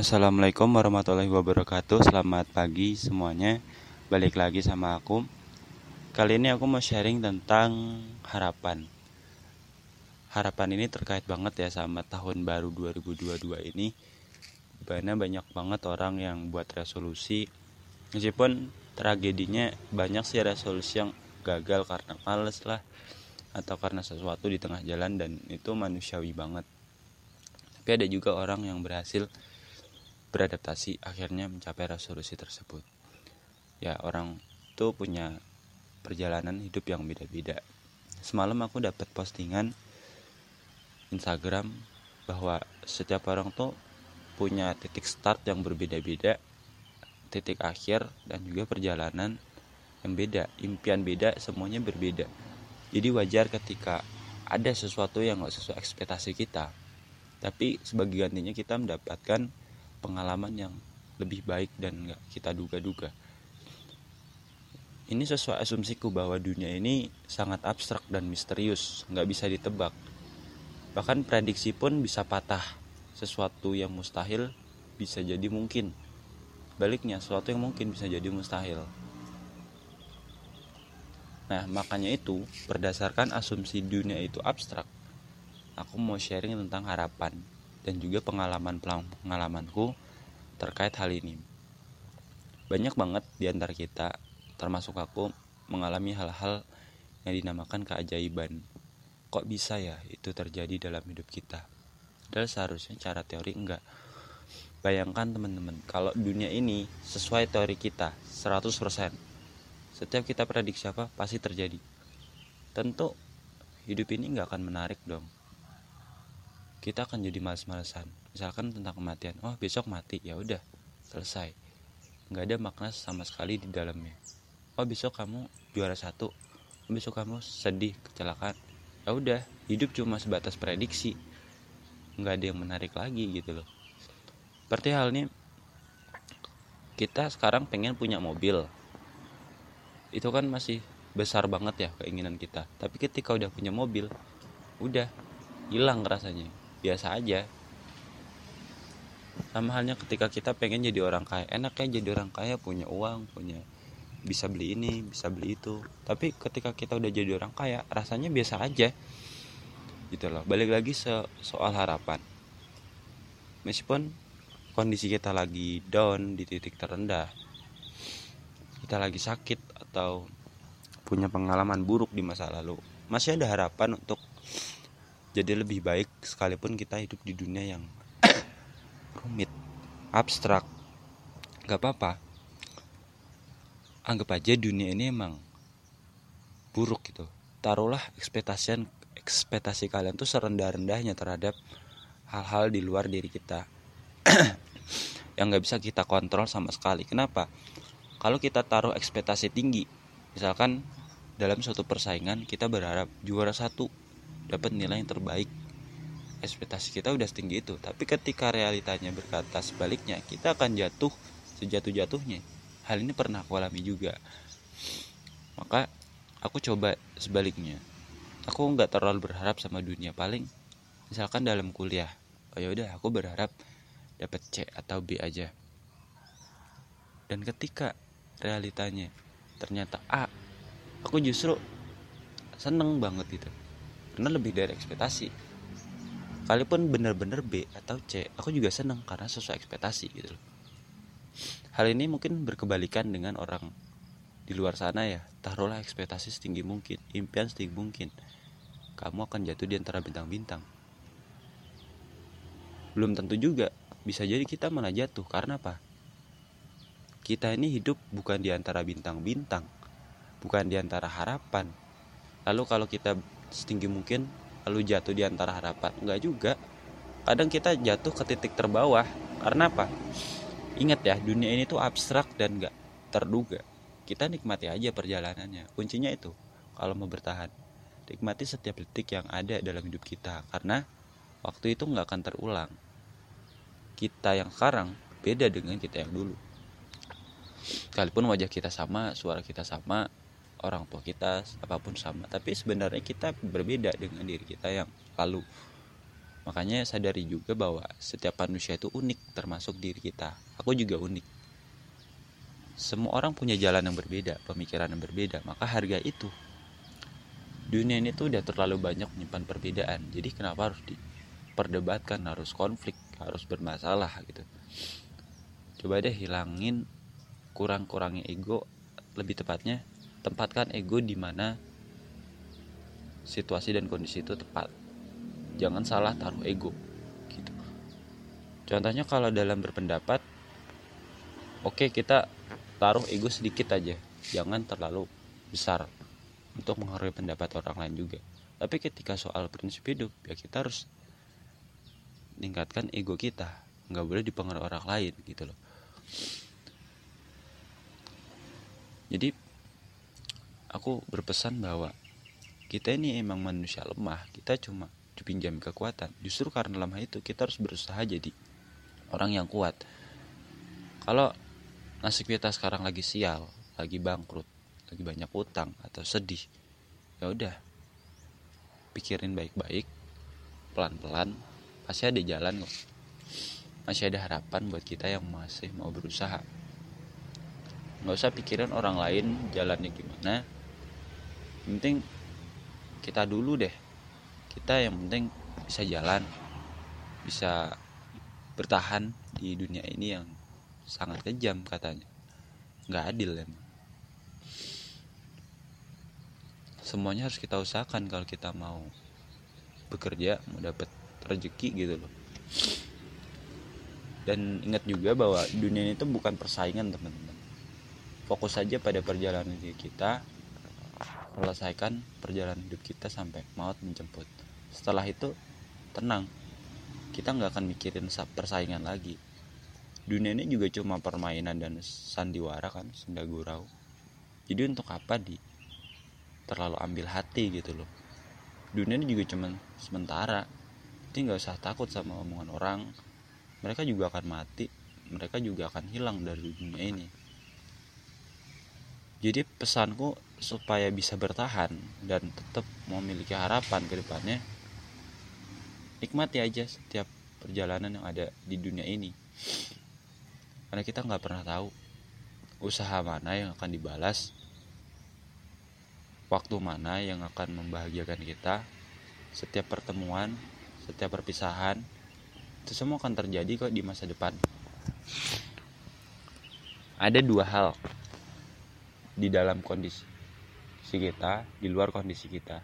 Assalamualaikum warahmatullahi wabarakatuh. Selamat pagi semuanya. Balik lagi sama aku. Kali ini aku mau sharing tentang harapan. Harapan ini terkait banget ya sama tahun baru 2022 ini. Di mana banyak banget orang yang buat resolusi. Meskipun tragedinya banyak sih resolusi yang gagal karena males lah. Atau karena sesuatu di tengah jalan dan itu manusiawi banget. Tapi ada juga orang yang berhasil beradaptasi akhirnya mencapai resolusi tersebut. Ya orang itu punya perjalanan hidup yang beda-beda. Semalam aku dapat postingan Instagram bahwa setiap orang tuh punya titik start yang berbeda-beda titik akhir dan juga perjalanan yang beda impian beda semuanya berbeda. Jadi wajar ketika ada sesuatu yang gak sesuai ekspektasi kita. Tapi sebagai gantinya kita mendapatkan pengalaman yang lebih baik dan nggak kita duga-duga. Ini sesuai asumsiku bahwa dunia ini sangat abstrak dan misterius, nggak bisa ditebak. Bahkan prediksi pun bisa patah. Sesuatu yang mustahil bisa jadi mungkin. Baliknya, sesuatu yang mungkin bisa jadi mustahil. Nah, makanya itu, berdasarkan asumsi dunia itu abstrak, aku mau sharing tentang harapan dan juga pengalaman pengalamanku terkait hal ini. Banyak banget di antara kita, termasuk aku, mengalami hal-hal yang dinamakan keajaiban. Kok bisa ya itu terjadi dalam hidup kita? Padahal seharusnya cara teori enggak. Bayangkan teman-teman, kalau dunia ini sesuai teori kita 100%. Setiap kita prediksi apa pasti terjadi. Tentu hidup ini enggak akan menarik dong kita akan jadi males-malesan misalkan tentang kematian. Oh besok mati. Ya udah selesai. Nggak ada makna sama sekali di dalamnya. Oh besok kamu juara satu. Oh, besok kamu sedih kecelakaan. Ya udah hidup cuma sebatas prediksi. Nggak ada yang menarik lagi gitu loh. Seperti halnya kita sekarang pengen punya mobil. Itu kan masih besar banget ya keinginan kita. Tapi ketika udah punya mobil udah hilang rasanya biasa aja. Sama halnya ketika kita pengen jadi orang kaya enak ya jadi orang kaya punya uang punya bisa beli ini bisa beli itu. Tapi ketika kita udah jadi orang kaya rasanya biasa aja. Gitu loh. Balik lagi so soal harapan. Meskipun kondisi kita lagi down di titik terendah kita lagi sakit atau punya pengalaman buruk di masa lalu masih ada harapan untuk jadi lebih baik sekalipun kita hidup di dunia yang rumit abstrak. Gak apa-apa. Anggap aja dunia ini emang buruk gitu. Taruhlah ekspektasi ekspektasi kalian tuh serendah-rendahnya terhadap hal-hal di luar diri kita. Yang nggak bisa kita kontrol sama sekali. Kenapa? Kalau kita taruh ekspektasi tinggi misalkan dalam suatu persaingan kita berharap juara satu dapat nilai yang terbaik. Ekspektasi kita udah setinggi itu. Tapi ketika realitanya berkata sebaliknya kita akan jatuh sejatuh-jatuhnya. Hal ini pernah aku alami juga. Maka aku coba sebaliknya. Aku nggak terlalu berharap sama dunia. Paling misalkan dalam kuliah oh ya udah aku berharap dapat C atau B aja. Dan ketika realitanya ternyata A aku justru seneng banget gitu karena lebih dari ekspektasi. Kalaupun bener-bener B atau C aku juga seneng karena sesuai ekspektasi gitu loh. Hal ini mungkin berkebalikan dengan orang di luar sana ya. Taruhlah ekspektasi setinggi mungkin impian setinggi mungkin. Kamu akan jatuh di antara bintang-bintang. Belum tentu juga. Bisa jadi kita malah jatuh. Karena apa? Kita ini hidup bukan di antara bintang-bintang. Bukan di antara harapan. Lalu kalau kita setinggi mungkin lalu jatuh di antara harapan. Enggak juga. Kadang kita jatuh ke titik terbawah. Karena apa? Ingat ya dunia ini tuh abstrak dan enggak terduga. Kita nikmati aja perjalanannya. Kuncinya itu kalau mau bertahan nikmati setiap detik yang ada dalam hidup kita. Karena waktu itu nggak akan terulang. Kita yang sekarang beda dengan kita yang dulu. Sekalipun wajah kita sama suara kita sama orang tua kita apa pun sama tapi sebenarnya kita berbeda dengan diri kita yang lalu Makanya sadari juga bahwa setiap manusia itu unik termasuk diri kita. Aku juga unik. Semua orang punya jalan yang berbeda, pemikiran yang berbeda, maka harga itu. Dunia ini tuh udah terlalu banyak menyimpan perbedaan. Jadi kenapa harus diperdebatkan, harus konflik, harus bermasalah gitu. Coba deh hilangin kurang-kurangnya ego, lebih tepatnya tempatkan ego di mana situasi dan kondisi itu tepat. Jangan salah taruh ego gitu. Contohnya kalau dalam berpendapat oke okay, kita taruh ego sedikit aja. Jangan terlalu besar untuk menghargai pendapat orang lain juga. Tapi ketika soal prinsip hidup ya kita harus meningkatkan ego kita. Nggak boleh dipengaruhi orang lain gitu loh. Jadi aku berpesan bahwa kita ini emang manusia lemah kita cuma dipinjam kekuatan. Justru karena lemah itu kita harus berusaha jadi orang yang kuat. Kalau nasib kita sekarang lagi sial lagi bangkrut lagi banyak utang atau sedih ya udah pikirin baik-baik pelan-pelan pasti ada jalan kok. Masih ada harapan buat kita yang masih mau berusaha. Nggak usah pikirin orang lain jalannya gimana yang penting kita dulu deh. Kita yang penting bisa jalan bisa bertahan di dunia ini yang sangat kejam katanya. Nggak adil emang. Semuanya harus kita usahakan kalau kita mau bekerja mau dapat rezeki gitu loh. Dan ingat juga bahwa dunia ini itu bukan persaingan teman-teman. Fokus saja pada perjalanan kita selesaikan perjalanan hidup kita sampai maut menjemput. Setelah itu tenang. Kita nggak akan mikirin persaingan lagi. Dunia ini juga cuma permainan dan sandiwara kan senda gurau. Jadi untuk apa di terlalu ambil hati gitu loh. Dunia ini juga cuma sementara. Jadi nggak usah takut sama omongan orang. Mereka juga akan mati. Mereka juga akan hilang dari dunia ini. Jadi pesanku supaya bisa bertahan dan tetap memiliki harapan ke depannya nikmati aja setiap perjalanan yang ada di dunia ini. Karena kita nggak pernah tahu usaha mana yang akan dibalas waktu mana yang akan membahagiakan kita setiap pertemuan setiap perpisahan itu semua akan terjadi kok di masa depan. Ada dua hal di dalam kondisi kita di luar kondisi kita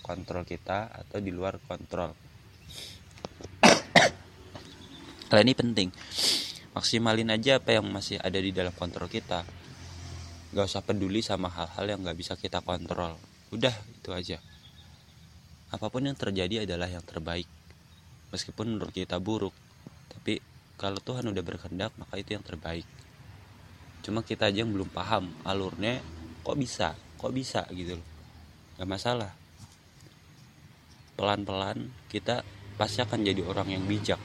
kontrol kita atau di luar kontrol Hal ini penting. Maksimalin aja apa yang masih ada di dalam kontrol kita. Gak usah peduli sama hal-hal yang gak bisa kita kontrol. Udah, itu aja. Apa pun yang terjadi adalah yang terbaik. Meskipun menurut kita buruk. Tapi kalau Tuhan udah berkehendak, maka itu yang terbaik. Cuma kita aja yang belum paham alurnya kok bisa, kok bisa gitu loh. Gak masalah. Pelan-pelan kita pasti akan jadi orang yang bijak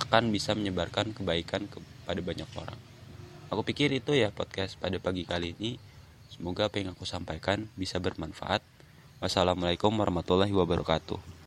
akan bisa menyebarkan kebaikan kepada banyak orang. Aku pikir itu ya podcast pada pagi kali ini. Semoga apa yang aku sampaikan bisa bermanfaat. Wassalamualaikum warahmatullahi wabarakatuh.